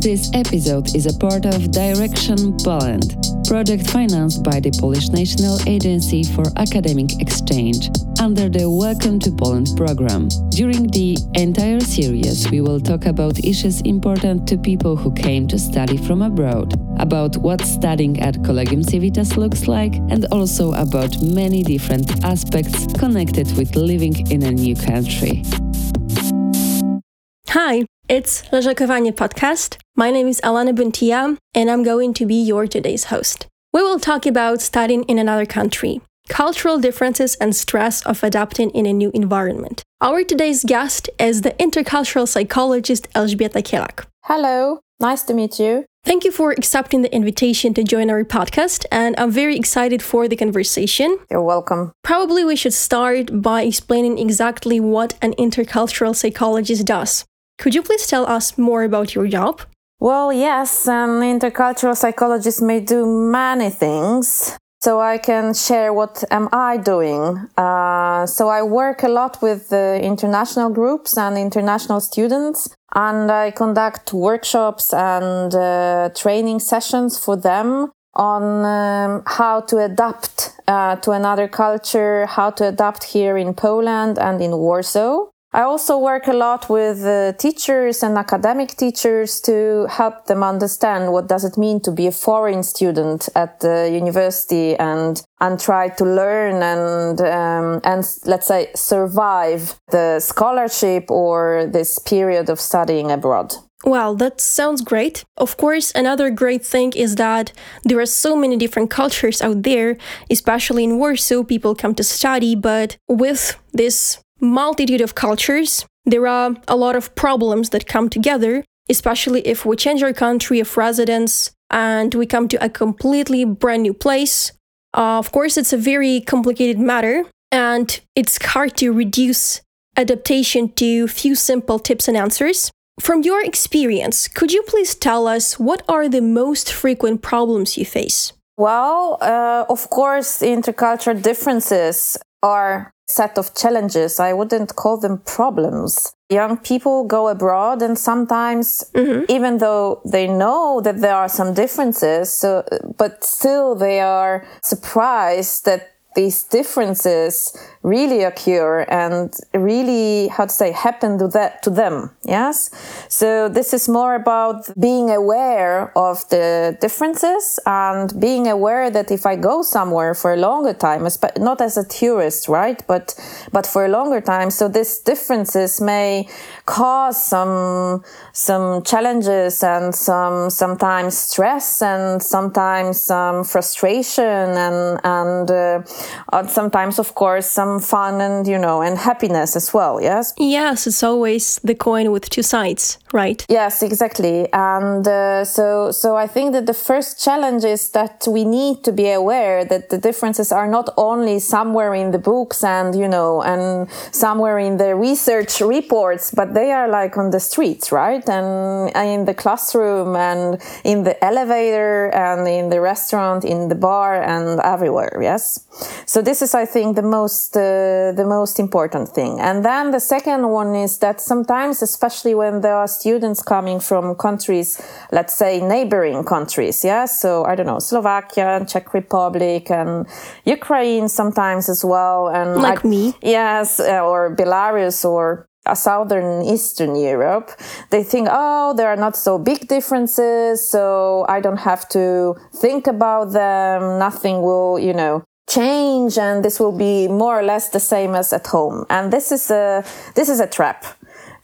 This episode is a part of Direction Poland, project financed by the Polish National Agency for Academic Exchange under the Welcome to Poland program. During the entire series, we will talk about issues important to people who came to study from abroad, about what studying at Collegium Civitas looks like, and also about many different aspects connected with living in a new country. Hi, it's Leżakowanie podcast. My name is Alana Buntia, and I'm going to be your today's host. We will talk about studying in another country, cultural differences and stress of adapting in a new environment. Our today's guest is the intercultural psychologist Elżbieta Kielak. Hello, nice to meet you. Thank you for accepting the invitation to join our podcast, and I'm very excited for the conversation. You're welcome. Probably we should start by explaining exactly what an intercultural psychologist does. Could you please tell us more about your job? Well, yes, an intercultural psychologist may do many things. So I can share what am I doing. Uh, so I work a lot with uh, international groups and international students, and I conduct workshops and uh, training sessions for them on um, how to adapt uh, to another culture, how to adapt here in Poland and in Warsaw. I also work a lot with uh, teachers and academic teachers to help them understand what does it mean to be a foreign student at the university and and try to learn and um, and let's say survive the scholarship or this period of studying abroad. Well, that sounds great. Of course, another great thing is that there are so many different cultures out there, especially in Warsaw, people come to study, but with this multitude of cultures, there are a lot of problems that come together, especially if we change our country of residence and we come to a completely brand new place. Uh, of course, it's a very complicated matter, and it's hard to reduce adaptation to few simple tips and answers. From your experience, could you please tell us what are the most frequent problems you face? Well, uh, of course, intercultural differences are set of challenges. I wouldn't call them problems. Young people go abroad and sometimes, mm-hmm. even though they know that there are some differences, so, but still they are surprised that these differences really occur and really how to say happen to that to them yes? So this is more about being aware of the differences and being aware that if i go somewhere for a longer time not as a tourist right? But but for a longer time so these differences may cause some some challenges and some sometimes stress and sometimes some frustration and and uh, sometimes of course some fun and you know and happiness as well yes? Yes it's always the coin with two sides right? Yes exactly. And uh, so so i think that the first challenge is that we need to be aware that the differences are not only somewhere in the books and you know and somewhere in the research reports but they are like on the streets right? And in the classroom and in the elevator and in the restaurant in the bar and everywhere yes? So this is i think the most uh, the most important thing. And then the second one is that sometimes especially when there are students coming from countries let's say neighboring countries yeah? So i don't know slovakia and czech republic and ukraine sometimes as well and like I, me. Yes uh, or belarus or southern eastern europe. They think oh there are not so big differences so i don't have to think about them. Nothing will you know change and this will be more or less the same as at home. And this is a this is a trap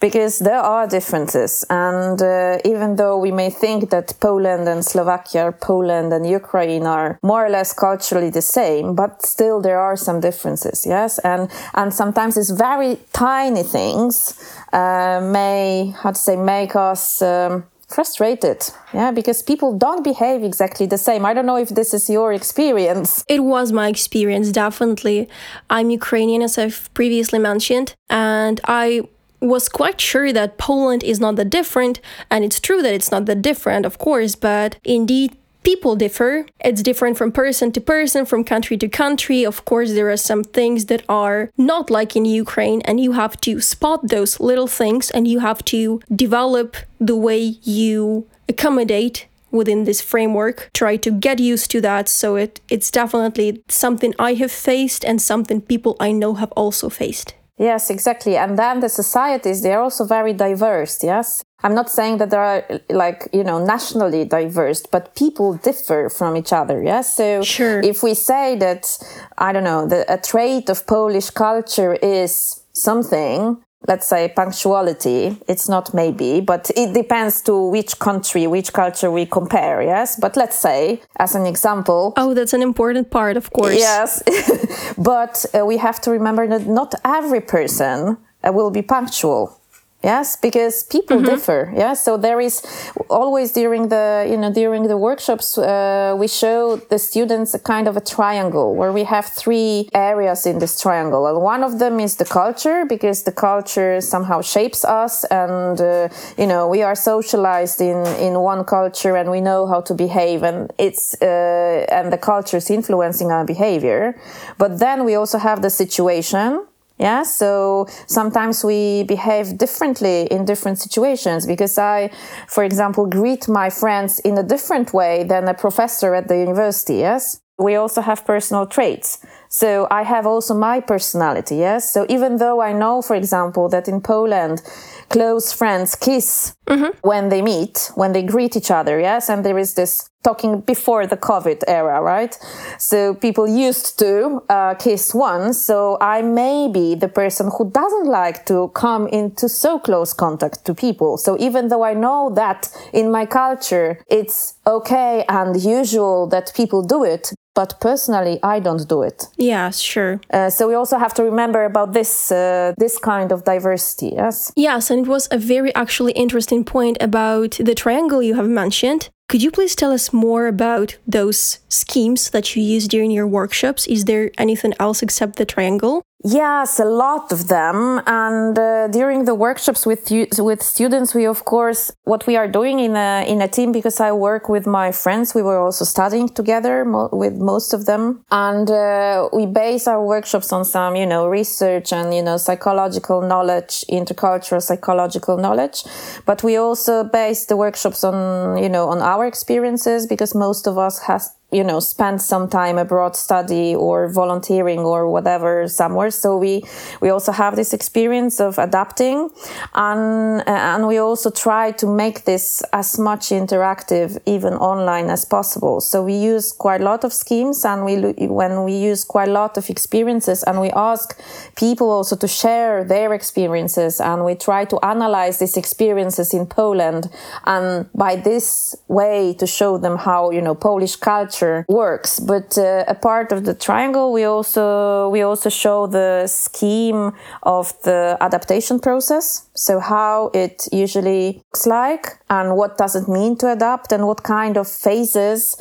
because there are differences. And uh, even though we may think that Poland and Slovakia Poland and Ukraine are more or less culturally the same but still there are some differences yes? And and sometimes it's very tiny things uh, may how to say make us um, frustrated yeah because people don't behave exactly the same. I don't know if this is your experience. It was my experience definitely. I'm ukrainian as i've previously mentioned and i was quite sure that poland is not that different and it's true that it's not that different of course but indeed people differ. It's different from person to person, from country to country. Of course, there are some things that are not like in Ukraine, and you have to spot those little things and you have to develop the way you accommodate within this framework try to get used to that so it it's definitely something i have faced and something people i know have also faced Yes, exactly. And then the societies, they're also very diverse. Yes. I'm not saying that they are like, you know, nationally diverse, but people differ from each other. Yes. So sure. if we say that, I don't know, the, a trait of Polish culture is something, let's say punctuality. It's not maybe but it depends to which country which culture we compare yes? But let's say as an example. Oh that's an important part of course. Yes. But uh, we have to remember that not every person uh, will be punctual yes because people mm-hmm. differ. Yes so there is always during the you know during the workshops uh, we show the students a kind of a triangle where we have three areas in this triangle. And one of them is the culture because the culture somehow shapes us and uh, you know we are socialized in in one culture and we know how to behave and it's uh, and the culture is influencing our behavior. But then we also have the situation yeah so sometimes we behave differently in different situations because i for example greet my friends in a different way than a professor at the university yes? We also have personal traits so i have also my personality yes so even though i know for example that in poland close friends kiss mm-hmm. when they meet, when they greet each other. Yes. And there is this talking before the COVID era, right? So people used to uh, kiss once. So I may be the person who doesn't like to come into so close contact to people. So even though I know that in my culture, it's okay and usual that people do it, but personally i don't do it yeah sure uh, so we also have to remember about this uh, this kind of diversity yes yes and it was a very actually interesting point about the triangle you have mentioned could you please tell us more about those schemes that you use during your workshops? Is there anything else except the triangle? Yes, a lot of them. And uh, during the workshops with with students, we of course what we are doing in a in a team because I work with my friends. We were also studying together mo- with most of them, and uh, we base our workshops on some you know research and you know psychological knowledge, intercultural psychological knowledge. But we also base the workshops on you know on our experiences because most of us has you know spend some time abroad study or volunteering or whatever somewhere. So we we also have this experience of adapting and and we also try to make this as much interactive even online as possible. So we use quite a lot of schemes and we when we use quite a lot of experiences and we ask people also to share their experiences and we try to analyze these experiences in Poland and by this way to show them how you know Polish culture structure works. But uh, a part of the triangle, we also we also show the scheme of the adaptation process. So how it usually looks like, and what does it mean to adapt, and what kind of phases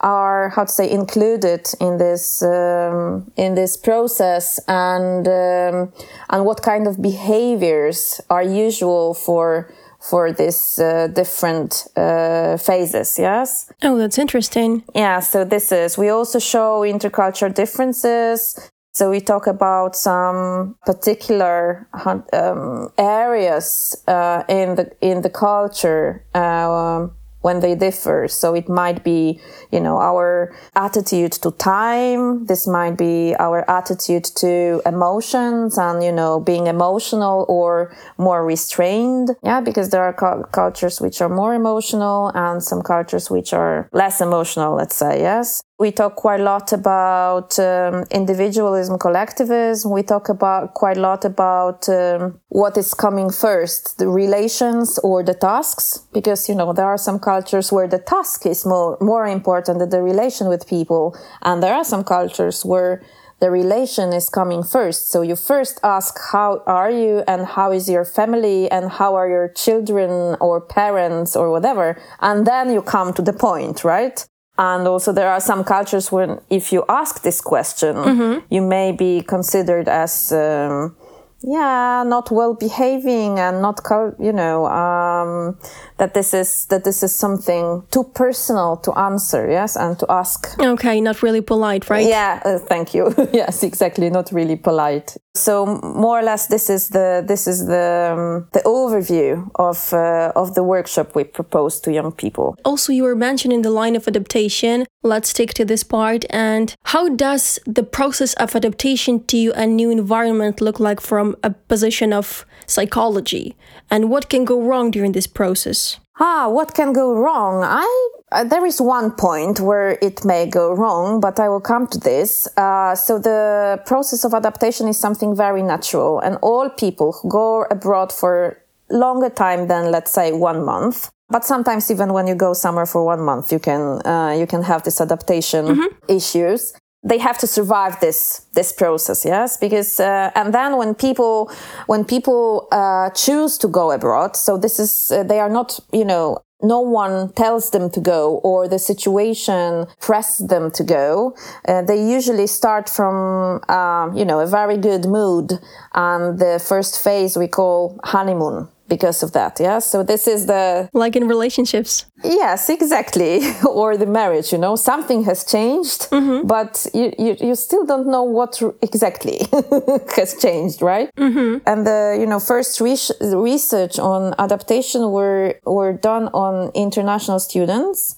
are how to say included in this um, in this process, and um, and what kind of behaviors are usual for for these uh, different uh, phases. Yes. Oh, that's interesting. Yeah. So this is. We also show intercultural differences. So we talk about some particular um, areas uh, in the in the culture. Um, when they differ. So it might be, you know, our attitude to time. This might be our attitude to emotions and, you know, being emotional or more restrained. Yeah, because there are cu- cultures which are more emotional and some cultures which are less emotional, let's say, yes. We talk quite a lot about um, individualism, collectivism. We talk about quite a lot about um, what is coming first, the relations or the tasks, because you know there are some cultures where the task is more more important than the relation with people, and there are some cultures where the relation is coming first. So you first ask, how are you and how is your family and how are your children or parents or whatever? And then you come to the point, right? And also, there are some cultures when, if you ask this question, mm-hmm. you may be considered as, um, yeah, not well behaving and not, you know, um, that this is that this is something too personal to answer, yes, and to ask. Okay, not really polite, right? Yeah, uh, thank you. yes, exactly, not really polite. So more or less, this is the this is the um, the overview of uh, of the workshop we propose to young people. Also, you were mentioning the line of adaptation. Let's stick to this part. And how does the process of adaptation to a new environment look like from a position of psychology? And what can go wrong during this process? Ah, what can go wrong? I uh, there is one point where it may go wrong, but I will come to this. Uh, so the process of adaptation is something very natural, and all people who go abroad for longer time than let's say one month. But sometimes even when you go somewhere for one month, you can uh, you can have this adaptation mm-hmm. issues they have to survive this this process yes? Because uh, and then when people when people uh, choose to go abroad so this is uh, they are not you know no one tells them to go or the situation presses them to go. Uh, they usually start from um, you know a very good mood and the first phase we call honeymoon because of that. Yeah. So this is the. Like in relationships. Yes, exactly. or the marriage, you know, something has changed, mm-hmm. but you, you, you, still don't know what exactly has changed, right? Mm-hmm. And the, you know, first re- research on adaptation were, were done on international students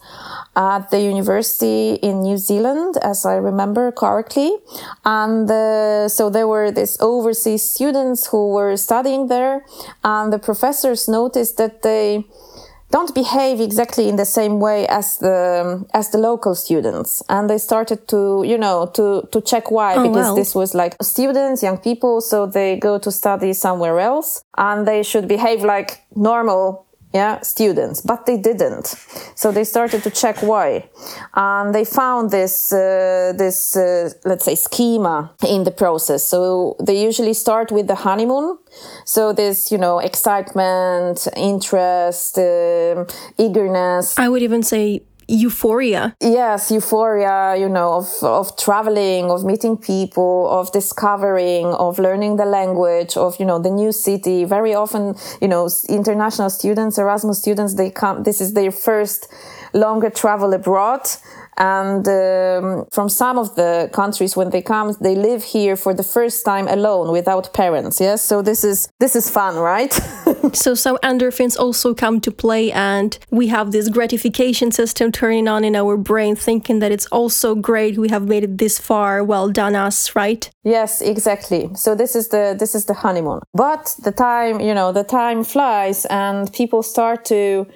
at the university in New Zealand, as I remember correctly. And uh, so there were these overseas students who were studying there and the professors noticed that they don't behave exactly in the same way as the as the local students and they started to you know to to check why oh, because well. this was like students young people so they go to study somewhere else and they should behave like normal yeah students but they didn't. So they started to check why. And they found this uh, this uh, let's say schema in the process. So they usually start with the honeymoon. So this you know excitement interest uh, eagerness. I would even say euphoria. Yes euphoria you know of of traveling of meeting people of discovering of learning the language of you know the new city. Very often you know international students erasmus students they come this is their first longer travel abroad and um, from some of the countries when they come they live here for the first time alone without parents. Yes? So this is this is fun right? So some endorphins also come to play and we have this gratification system turning on in our brain thinking that it's also great. We have made it this far. Well done us right? Yes exactly. So this is the this is the honeymoon. But the time you know the time flies and people start to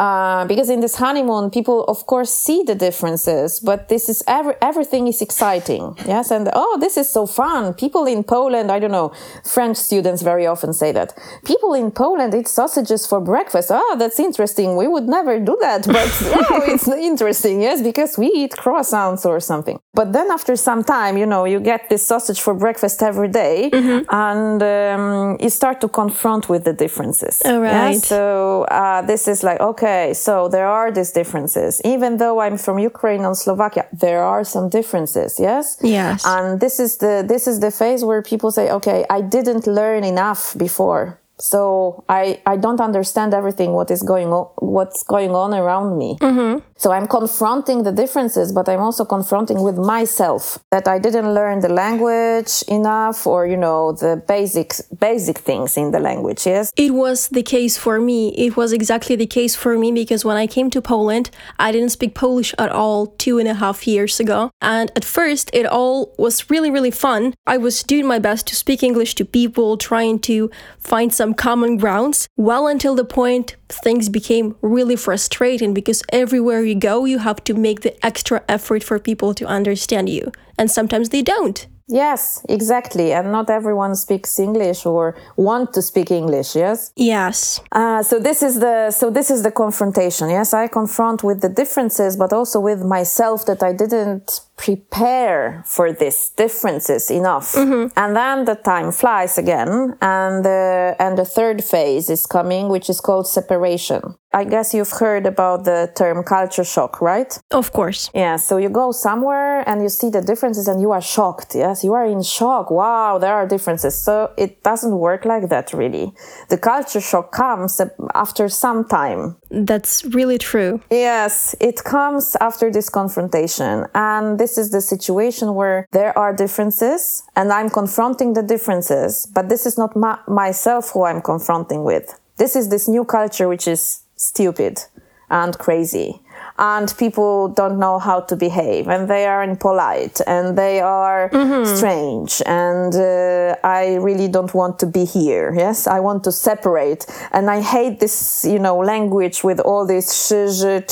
uh, because in this honeymoon, people of course see the differences, but this is every, everything is exciting. Yes. And oh, this is so fun. People in Poland, I don't know, French students very often say that people in Poland eat sausages for breakfast. Oh, that's interesting. We would never do that, but oh, it's interesting. Yes. Because we eat croissants or something. But then after some time, you know, you get this sausage for breakfast every day mm-hmm. and um, you start to confront with the differences. All right. Yeah? So uh, this is like, okay, Okay, so there are these differences. Even though I'm from Ukraine and Slovakia, there are some differences, yes? Yes. And this is the this is the phase where people say, okay, I didn't learn enough before. So I, I don't understand everything what is going on what's going on around me. Mm-hmm. So I'm confronting the differences, but I'm also confronting with myself that I didn't learn the language enough or you know the basic basic things in the language. Yes, it was the case for me. It was exactly the case for me because when I came to Poland, I didn't speak Polish at all two and a half years ago, and at first it all was really really fun. I was doing my best to speak English to people, trying to find some some common grounds, well until the point things became really frustrating because everywhere you go, you have to make the extra effort for people to understand you. And sometimes they don't. Yes, exactly. And not everyone speaks English or want to speak English. Yes. Yes. Uh, so this is the so this is the confrontation. Yes, I confront with the differences, but also with myself that I didn't prepare for these differences enough. Mm-hmm. And then the time flies again, and the and the third phase is coming, which is called separation. I guess you've heard about the term culture shock, right? Of course. Yeah. So you go somewhere and you see the differences, and you are shocked. Yes you are in shock. Wow, there are differences. So it doesn't work like that really. The culture shock comes after some time. That's really true. Yes, it comes after this confrontation. And this is the situation where there are differences and I'm confronting the differences, but this is not ma- myself who I'm confronting with. This is this new culture which is stupid and crazy. And people don't know how to behave and they are impolite and they are mm-hmm. strange and uh, i really don't want to be here. Yes i want to separate and i hate this you know language with all this sh,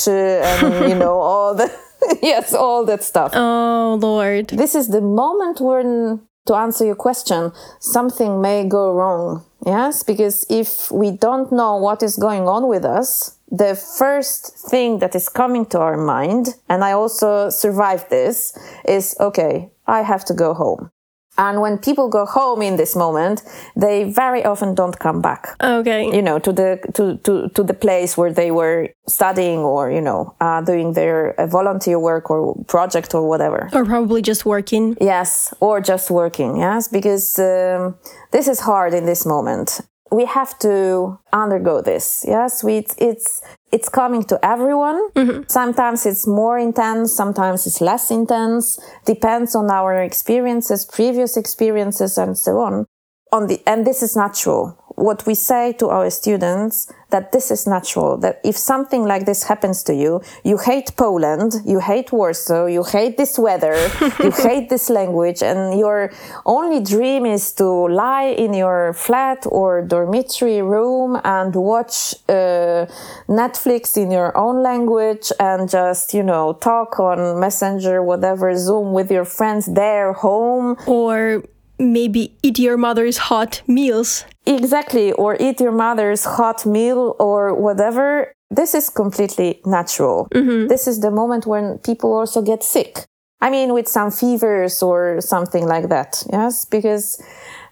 and you know all the yes all that stuff. Oh lord. This is the moment when to answer your question something may go wrong yes because if we don't know what is going on with us the first thing that is coming to our mind, and I also survived this, is okay, I have to go home. And when people go home in this moment, they very often don't come back. Okay. You know, to the to to, to the place where they were studying or you know uh, doing their uh, volunteer work or project or whatever. Or probably just working. Yes, or just working. Yes, because um, this is hard in this moment we have to undergo this. Yes, we, it's, it's, coming to everyone. Mm-hmm. Sometimes it's more intense, sometimes it's less intense, depends on our experiences, previous experiences, and so on. On the, and this is natural what we say to our students that this is natural, that if something like this happens to you, you hate Poland, you hate Warsaw, you hate this weather, you hate this language, and your only dream is to lie in your flat or dormitory room and watch uh, Netflix in your own language and just, you know, talk on Messenger, whatever, Zoom with your friends there, home. Or maybe eat your mother's hot meals. Exactly, or eat your mother's hot meal or whatever. This is completely natural. Mm-hmm. This is the moment when people also get sick. I mean, with some fevers or something like that. Yes, because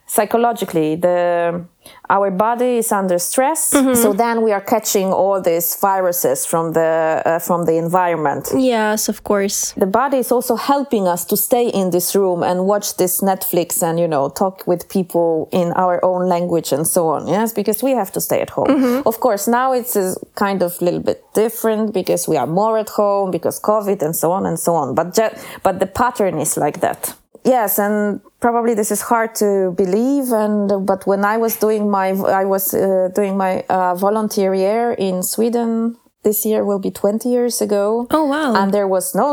psychologically, the our body is under stress mm-hmm. so then we are catching all these viruses from the uh, from the environment yes of course the body is also helping us to stay in this room and watch this netflix and you know talk with people in our own language and so on yes because we have to stay at home mm-hmm. of course now it's a kind of a little bit different because we are more at home because covid and so on and so on but but the pattern is like that yes and probably this is hard to believe and but when i was doing my i was uh, doing my uh, volunteer year in sweden this year will be 20 years ago. Oh wow. And there was no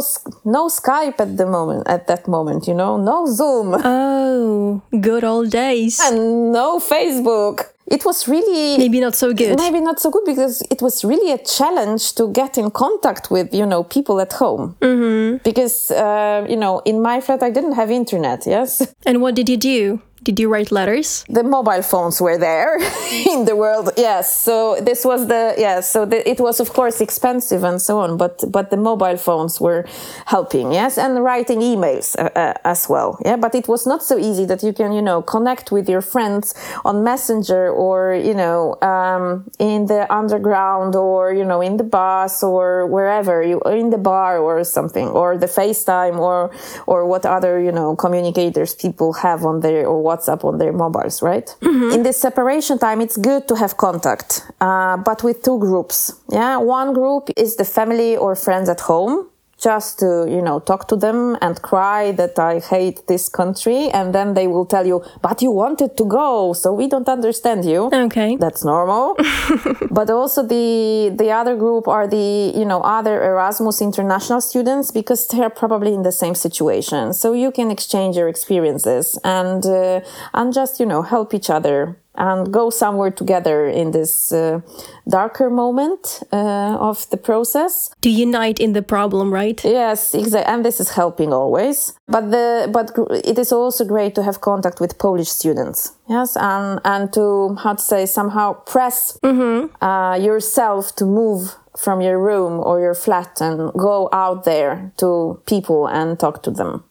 no skype at the moment at that moment you know no zoom. Oh good old days. And no facebook it was really maybe not so good. Maybe not so good because it was really a challenge to get in contact with you know people at home. Mm-hmm. because uh, you know in my flat i didn't have internet yes? And what did you do did you write letters? The mobile phones were there in the world. Yes. So this was the yes. So the, it was of course expensive and so on, but but the mobile phones were helping. Yes, and writing emails uh, uh, as well. Yeah, but it was not so easy that you can you know connect with your friends on Messenger or you know um, in the underground or you know in the bus or wherever you in the bar or something or the FaceTime or or what other you know communicators people have on their or what WhatsApp on their mobiles, right? Mm-hmm. In this separation time, it's good to have contact, uh, but with two groups. Yeah, one group is the family or friends at home just to, you know, talk to them and cry that I hate this country. And then they will tell you, but you wanted to go. So we don't understand you. Okay. That's normal. but also the, the other group are the, you know, other Erasmus international students because they're probably in the same situation. So you can exchange your experiences and, uh, and just, you know, help each other and go somewhere together in this uh, darker moment uh, of the process. To unite in the problem right? Yes exactly and this is helping always. But the but it is also great to have contact with polish students. Yes and and to how to say somehow press mm-hmm. uh, yourself to move from your room or your flat and go out there to people and talk to them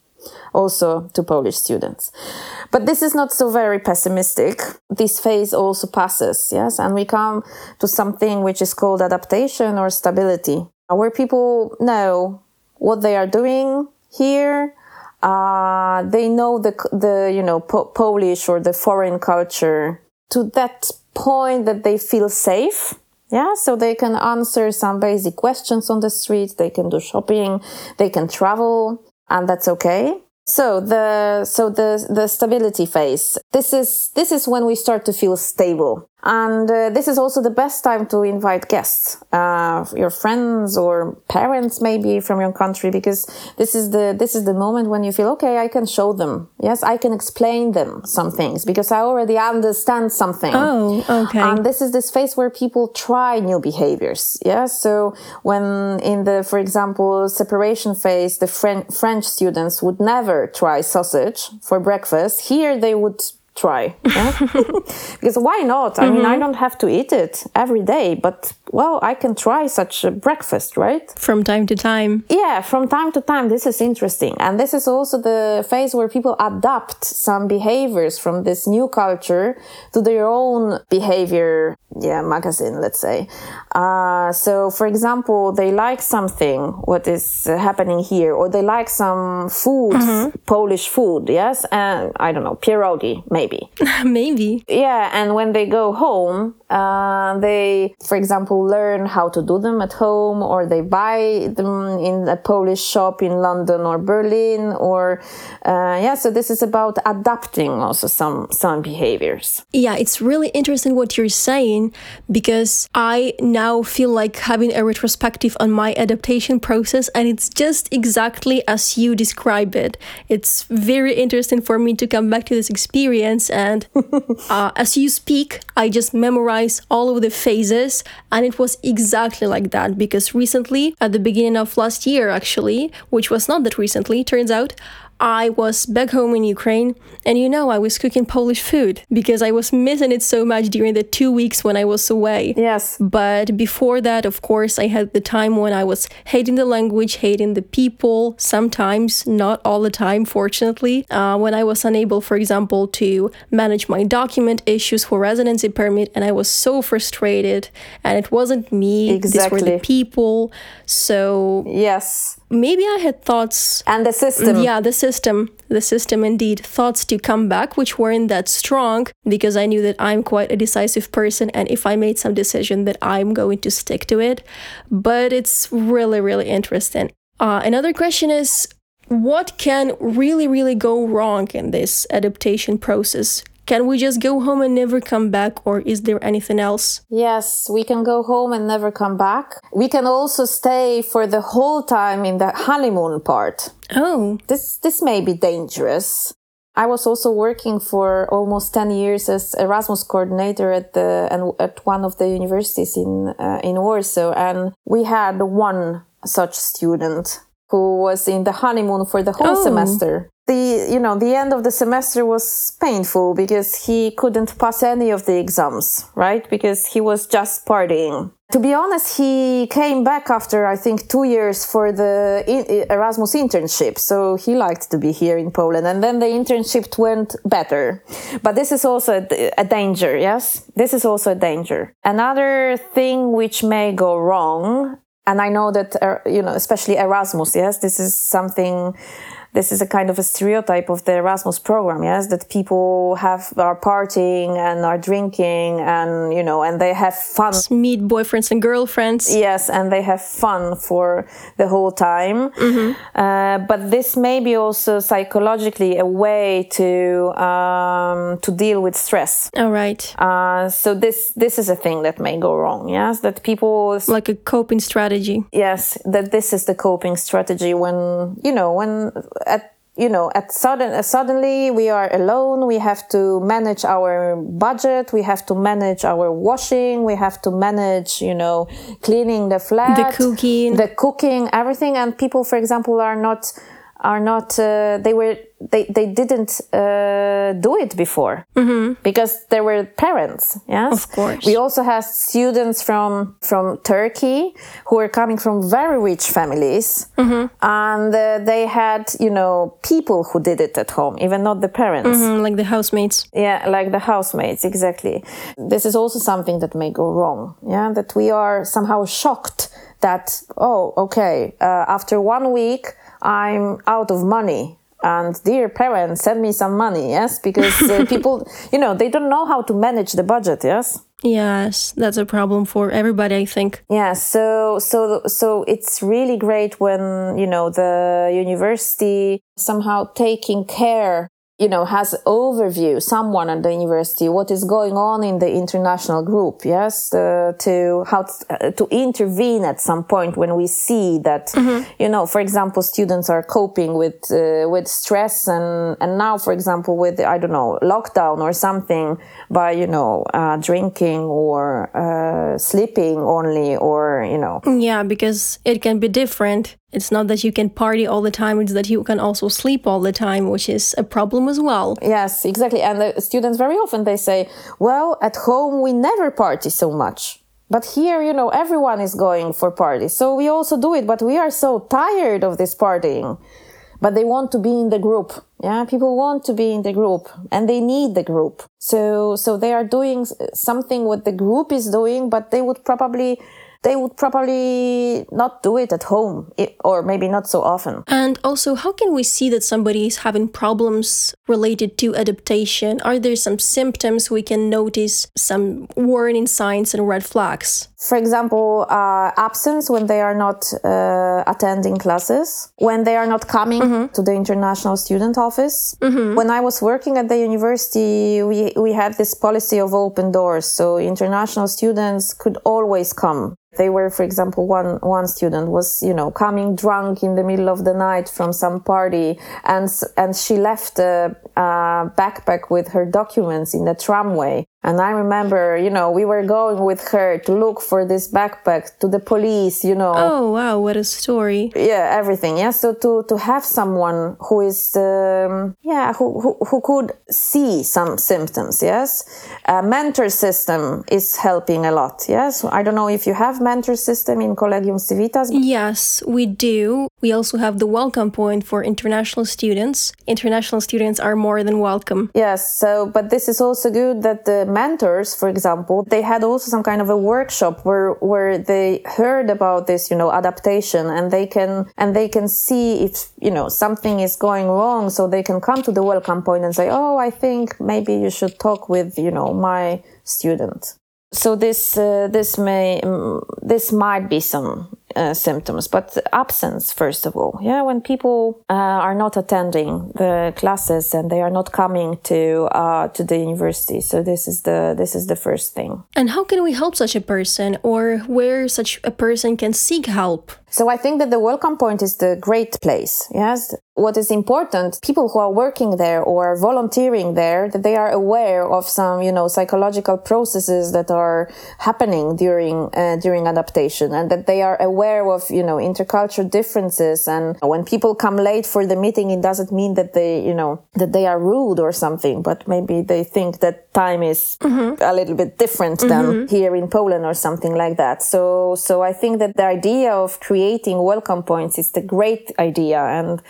also to Polish students. But this is not so very pessimistic. This phase also passes, yes, and we come to something which is called adaptation or stability, where people know what they are doing here uh, they know the the you know po- Polish or the foreign culture to that point that they feel safe. Yeah, so they can answer some basic questions on the street. They can do shopping. They can travel, and that's okay. So the so the the stability phase. This is this is when we start to feel stable. And uh, this is also the best time to invite guests, uh, your friends or parents maybe from your country, because this is the this is the moment when you feel okay. I can show them. Yes, I can explain them some things because I already understand something. Oh, okay. And this is this phase where people try new behaviors. Yes. So when in the, for example, separation phase, the French French students would never try sausage for breakfast. Here they would try yeah? because why not i mm-hmm. mean i mm-hmm. don't have to eat it every day but well i can try such a breakfast right from time to time yeah from time to time this is interesting and this is also the phase where people adapt some behaviors from this new culture to their own behavior yeah magazine let's say uh, so for example they like something what is happening here or they like some food mm-hmm. polish food yes and i don't know pierogi maybe maybe Maybe. yeah and when they go home uh, they for example learn how to do them at home or they buy them in a polish shop in london or berlin or uh, yeah so this is about adapting also some some behaviors yeah it's really interesting what you're saying because I now feel like having a retrospective on my adaptation process, and it's just exactly as you describe it. It's very interesting for me to come back to this experience, and uh, as you speak, I just memorize all of the phases, and it was exactly like that because recently, at the beginning of last year, actually, which was not that recently, turns out, I was back home in Ukraine, and you know, I was cooking Polish food because I was missing it so much during the two weeks when I was away. Yes. But before that, of course, I had the time when I was hating the language, hating the people, sometimes, not all the time, fortunately. Uh, when I was unable, for example, to manage my document issues for residency permit, and I was so frustrated, and it wasn't me, exactly. these were the people. So, yes maybe I had thoughts. And the system. Yeah, the system. The system indeed. Thoughts to come back, which weren't that strong because I knew that I'm quite a decisive person. And if I made some decision, that I'm going to stick to it. But it's really, really interesting. Uh, another question is what can really, really go wrong in this adaptation process? Can we just go home and never come back, or is there anything else? Yes, we can go home and never come back. We can also stay for the whole time in the honeymoon part. Oh. This, this may be dangerous. I was also working for almost 10 years as Erasmus coordinator at the and at one of the universities in uh, in Warsaw and we had one such student who was in the honeymoon for the whole oh. semester the you know the end of the semester was painful because he couldn't pass any of the exams right? Because he was just partying. To be honest he came back after i think two years for the erasmus internship. So he liked to be here in poland and then the internship went better. But this is also a danger yes? This is also a danger. Another thing which may go wrong and i know that uh, you know especially erasmus yes? This is something this is a kind of a stereotype of the Erasmus program, yes, that people have are partying and are drinking and you know and they have fun. Meet boyfriends and girlfriends. Yes, and they have fun for the whole time. Mm-hmm. Uh, but this may be also psychologically a way to um, to deal with stress. All right. Uh, so this this is a thing that may go wrong. Yes, that people like a coping strategy. Yes, that this is the coping strategy when you know when at you know at sudden uh, suddenly we are alone. We have to manage our budget. We have to manage our washing. We have to manage you know cleaning the flat the cooking. the cooking everything. And people for example are not are not uh, they were they they didn't uh, do it before. Mm-hmm. because there were parents yes? Of course. We also had students from from turkey who were coming from very rich families. Mm-hmm. and uh, they had you know people who did it at home even not the parents. Mm-hmm, like the housemates. Yeah like the housemates exactly. This is also something that may go wrong yeah? That we are somehow shocked that oh okay uh, after one week I'm out of money. and dear parents send me some money yes? Because uh, people you know they don't know how to manage the budget yes? Yes that's a problem for everybody i think. Yeah so so so it's really great when you know the university somehow taking care you know has overview someone at the university what is going on in the international group yes uh, to how uh, to intervene at some point when we see that mm-hmm. you know for example students are coping with uh, with stress and and now for example with i don't know lockdown or something by you know uh, drinking or uh, sleeping only or you know yeah because it can be different it's not that you can party all the time, it's that you can also sleep all the time, which is a problem as well. Yes, exactly. And the students very often they say, well, at home we never party so much. But here, you know, everyone is going for parties. So we also do it, but we are so tired of this partying. But they want to be in the group. Yeah, people want to be in the group and they need the group. So, so they are doing something what the group is doing, but they would probably they would probably not do it at home or maybe not so often. And also, how can we see that somebody is having problems related to adaptation? Are there some symptoms we can notice, some warning signs and red flags? For example, uh, absence when they are not uh, attending classes, when they are not coming mm-hmm. to the international student office. Mm-hmm. When I was working at the university, we, we had this policy of open doors. So international students could always come they were, for example, one, one student was, you know, coming drunk in the middle of the night from some party and, and she left a, a backpack with her documents in the tramway. And I remember, you know, we were going with her to look for this backpack to the police, you know. Oh, wow, what a story. Yeah, everything. Yeah. So to, to have someone who is, um, yeah, who, who, who could see some symptoms. Yes. A mentor system is helping a lot. Yes. I don't know if you have mentor system in Collegium Civitas. Yes, we do. We also have the welcome point for international students. International students are more than welcome. Yes. So, but this is also good that the mentors, for example, they had also some kind of a workshop where where they heard about this, you know, adaptation, and they can and they can see if you know something is going wrong, so they can come to the welcome point and say, "Oh, I think maybe you should talk with you know my student." So this uh, this may um, this might be some uh, symptoms, but absence, first of all. Yeah, when people uh, are not attending the classes and they are not coming to uh, to the university, so this is the this is the first thing. And how can we help such a person, or where such a person can seek help? So I think that the welcome point is the great place. Yes. What is important, people who are working there or volunteering there, that they are aware of some, you know, psychological processes that are happening during, uh, during adaptation and that they are aware of, you know, intercultural differences. And when people come late for the meeting, it doesn't mean that they, you know, that they are rude or something, but maybe they think that time is mm-hmm. a little bit different mm-hmm. than here in Poland or something like that. So, so I think that the idea of creating creating welcome points is the great idea. And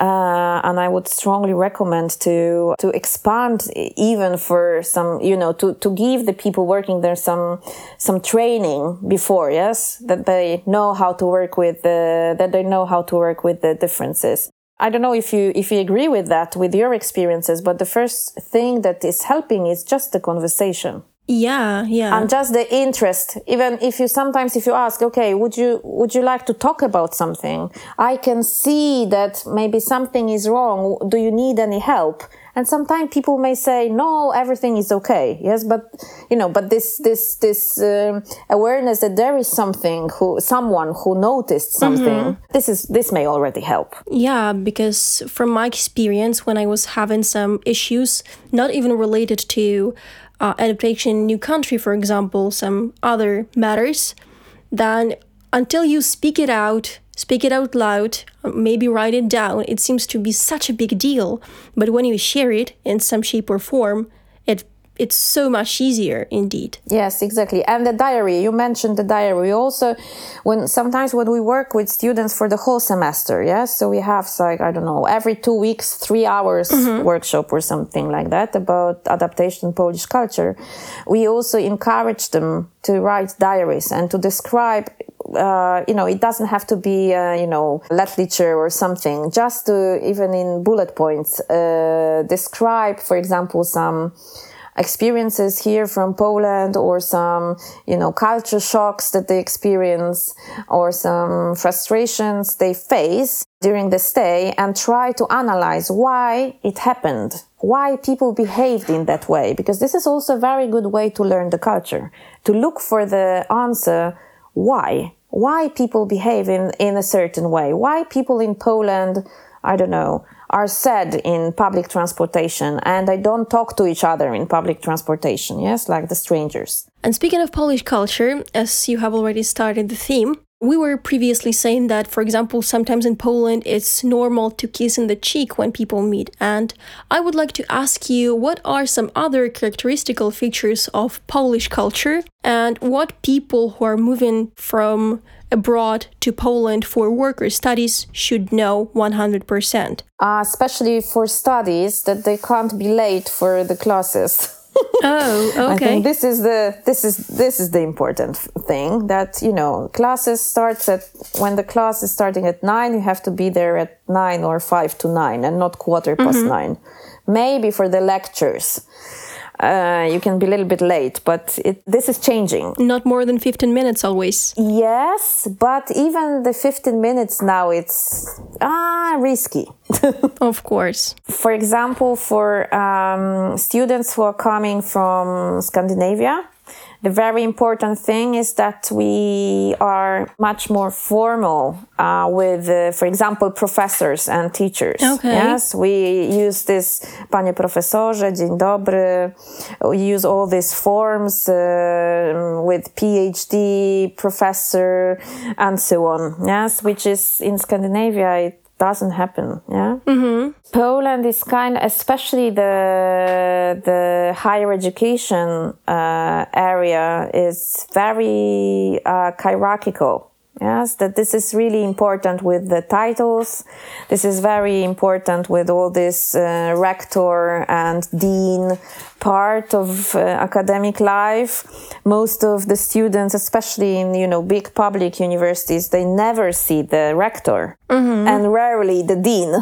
uh, and I would strongly recommend to to expand even for some you know to to give the people working there some some training before yes? That they know how to work with the that they know how to work with the differences. I don't know if you if you agree with that with your experiences, but the first thing that is helping is just the conversation yeah yeah. And just the interest. Even if you sometimes if you ask okay would you would you like to talk about something? I can see that maybe something is wrong. Do you need any help? And sometimes people may say no everything is okay. Yes but you know but this this this um, awareness that there is something who someone who noticed something mm-hmm. this is this may already help. Yeah because from my experience when i was having some issues not even related to uh, adaptation new country, for example, some other matters, then until you speak it out, speak it out loud, maybe write it down, it seems to be such a big deal. But when you share it in some shape or form, it's so much easier indeed. Yes exactly. And the diary you mentioned the diary. Also when sometimes when we work with students for the whole semester yes? So we have like i don't know every two weeks three hours mm-hmm. workshop or something like that about adaptation polish culture. We also encourage them to write diaries and to describe uh, you know, it doesn't have to be, uh, you know, literature or something. Just to even in bullet points uh, describe, for example, some experiences here from Poland or some, you know, culture shocks that they experience or some frustrations they face during the stay and try to analyze why it happened, why people behaved in that way, because this is also a very good way to learn the culture, to look for the answer why. Why people behave in, in a certain way, why people in Poland, I don't know, are said in public transportation and they don't talk to each other in public transportation, yes, like the strangers. And speaking of Polish culture, as you have already started the theme, we were previously saying that, for example, sometimes in Poland it's normal to kiss in the cheek when people meet. And I would like to ask you what are some other characteristical features of Polish culture and what people who are moving from abroad to Poland for work or studies should know 100%? Uh, especially for studies, that they can't be late for the classes. oh, okay. I think this is the this is this is the important thing that you know classes starts at when the class is starting at nine, you have to be there at nine or five to nine, and not quarter past mm-hmm. nine. Maybe for the lectures uh, you can be a little bit late, but it, this is changing. Not more than 15 minutes always. Yes, but even the 15 minutes now, it's ah, risky. of course. For example, for um, students who are coming from Scandinavia, the very important thing is that we are much more formal uh, with, uh, for example, professors and teachers. Okay. Yes, we use this panie profesorze, dzień dobry. We use all these forms uh, with PhD, professor, and so on. Yes, which is in Scandinavia, it doesn't happen. Yeah. Mm-hmm. Poland is kind, especially the the higher education uh, area, is very uh, hierarchical. Yes, that this is really important with the titles. This is very important with all this uh, rector and dean part of uh, academic life. Most of the students, especially in you know big public universities, they never see the rector mm-hmm. and rarely the dean.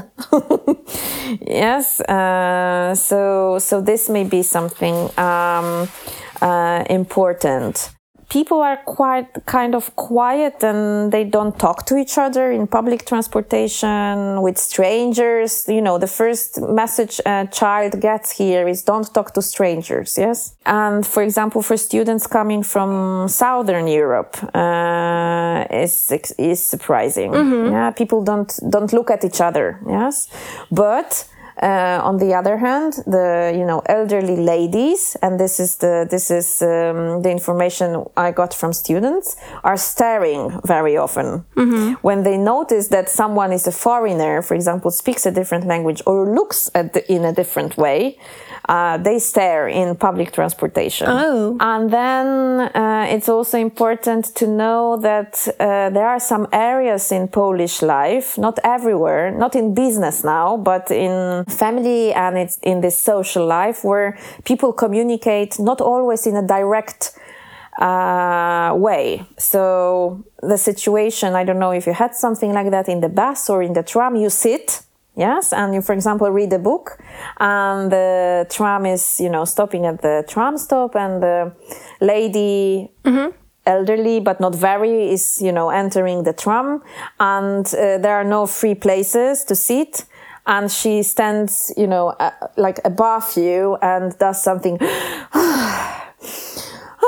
yes, uh, so so this may be something um, uh, important people are quite kind of quiet and they don't talk to each other in public transportation with strangers. You know the first message a child gets here is don't talk to strangers yes? And for example for students coming from southern europe uh, is is surprising. Mm-hmm. yeah people don't don't look at each other yes? But uh, on the other hand, the you know elderly ladies, and this is the this is um, the information I got from students, are staring very often mm-hmm. when they notice that someone is a foreigner, for example, speaks a different language or looks at the, in a different way uh, they stare in public transportation. Oh. And then uh, it's also important to know that uh, there are some areas in Polish life, not everywhere, not in business now, but in family and it's in this social life where people communicate not always in a direct uh, way. So the situation, I don't know if you had something like that in the bus or in the tram, you sit Yes, and you, for example, read a book, and the tram is, you know, stopping at the tram stop, and the lady, mm-hmm. elderly but not very, is, you know, entering the tram, and uh, there are no free places to sit, and she stands, you know, uh, like above you and does something.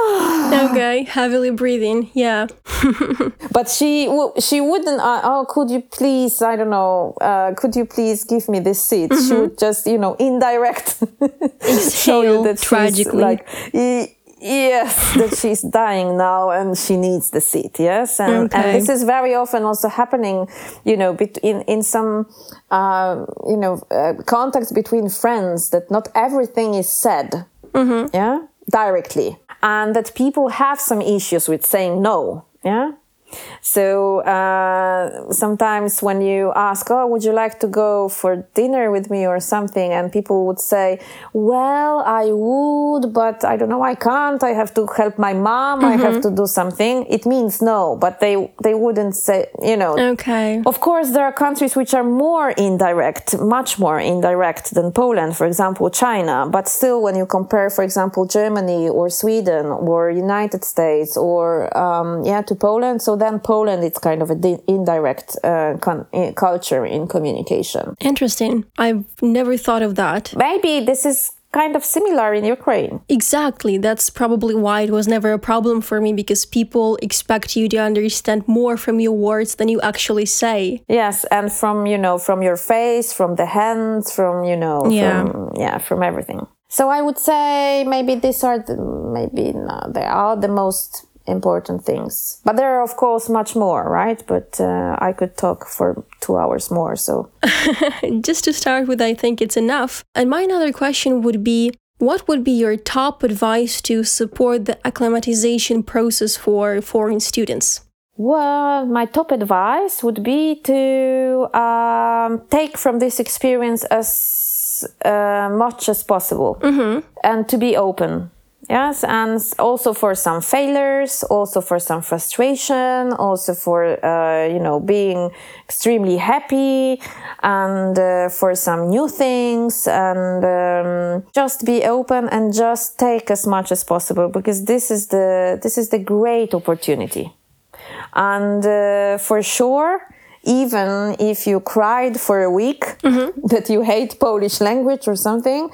okay, heavily breathing. Yeah. but she she wouldn't. Uh, oh, could you please? I don't know. Uh, could you please give me this seat? Mm-hmm. She would just you know indirect show you that tragically. like. yes, that she's dying now and she needs the seat. Yes, and, okay. and this is very often also happening, you know, in in some, uh, you know, uh, contacts between friends that not everything is said. Mm-hmm. Yeah, directly and that people have some issues with saying no. Yeah. So uh, sometimes when you ask, "Oh, would you like to go for dinner with me or something?" and people would say, "Well, I would, but I don't know, I can't. I have to help my mom. Mm-hmm. I have mm-hmm. to do something." It means no, but they they wouldn't say, you know. Okay. Of course, there are countries which are more indirect, much more indirect than Poland. For example, China. But still, when you compare, for example, Germany or Sweden or United States or um, yeah to Poland, so then Poland it's kind of an di- indirect uh, con- culture in communication. Interesting. I've never thought of that. Maybe this is kind of similar in Ukraine. Exactly. That's probably why it was never a problem for me because people expect you to understand more from your words than you actually say. Yes, and from, you know, from your face, from the hands, from, you know, yeah, from, yeah, from everything. So I would say maybe these are the, maybe no, they are the most important things. But there are, of course, much more, right? But uh, I could talk for two hours more. So, just to start with, I think it's enough. And my another question would be what would be your top advice to support the acclimatization process for foreign students? Well, my top advice would be to um, take from this experience as uh, much as possible mm-hmm. and to be open yes and also for some failures also for some frustration also for uh, you know being extremely happy and uh, for some new things and um, just be open and just take as much as possible because this is the this is the great opportunity. And uh, for sure even if you cried for a week mm-hmm. that you hate Polish language or something,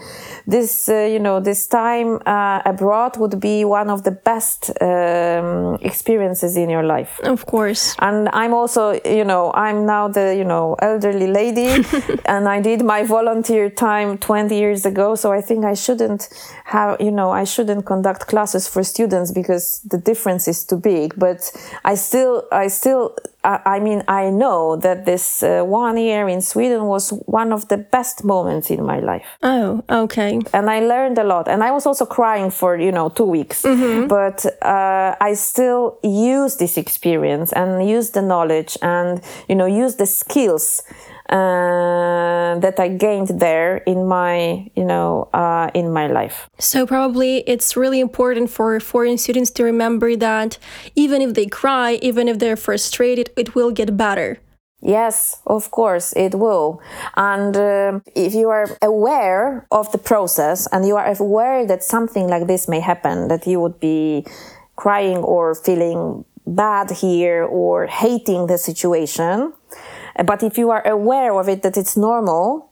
this, uh, you know, this time uh, abroad would be one of the best um, experiences in your life. Of course. And I'm also, you know, I'm now the, you know, elderly lady and I did my volunteer time 20 years ago. So I think I shouldn't have, you know, I shouldn't conduct classes for students because the difference is too big. But I still, I still, I, I mean, I know that this uh, one year in Sweden was one of the best moments in my life. Oh, okay. And I learned a lot. And I was also crying for, you know, two weeks. Mm-hmm. But uh, I still use this experience and use the knowledge and, you know, use the skills uh, that I gained there in my, you know, uh, in my life. So probably it's really important for foreign students to remember that even if they cry, even if they're frustrated, it will get better. Yes, of course, it will. And uh, if you are aware of the process and you are aware that something like this may happen, that you would be crying or feeling bad here or hating the situation, but if you are aware of it that it's normal,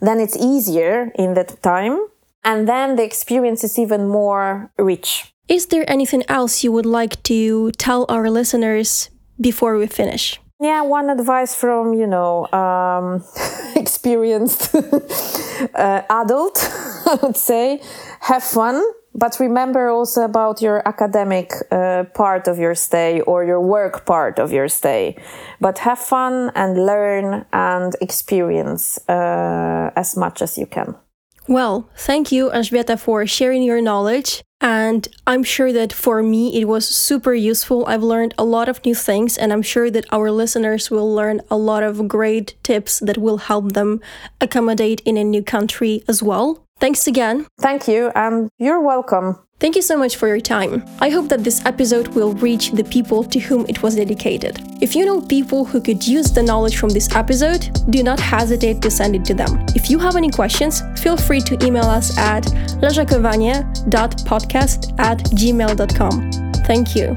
then it's easier in that time. And then the experience is even more rich. Is there anything else you would like to tell our listeners before we finish? Yeah, one advice from, you know, um, experienced uh, adult, I would say have fun but remember also about your academic uh, part of your stay or your work part of your stay. But have fun and learn and experience uh, as much as you can. Well, thank you, Elżbieta, for sharing your knowledge. And I'm sure that for me, it was super useful. I've learned a lot of new things, and I'm sure that our listeners will learn a lot of great tips that will help them accommodate in a new country as well. Thanks again. Thank you, and you're welcome. Thank you so much for your time. I hope that this episode will reach the people to whom it was dedicated. If you know people who could use the knowledge from this episode, do not hesitate to send it to them. If you have any questions, feel free to email us at leżakowanie.podcast at gmail.com. Thank you.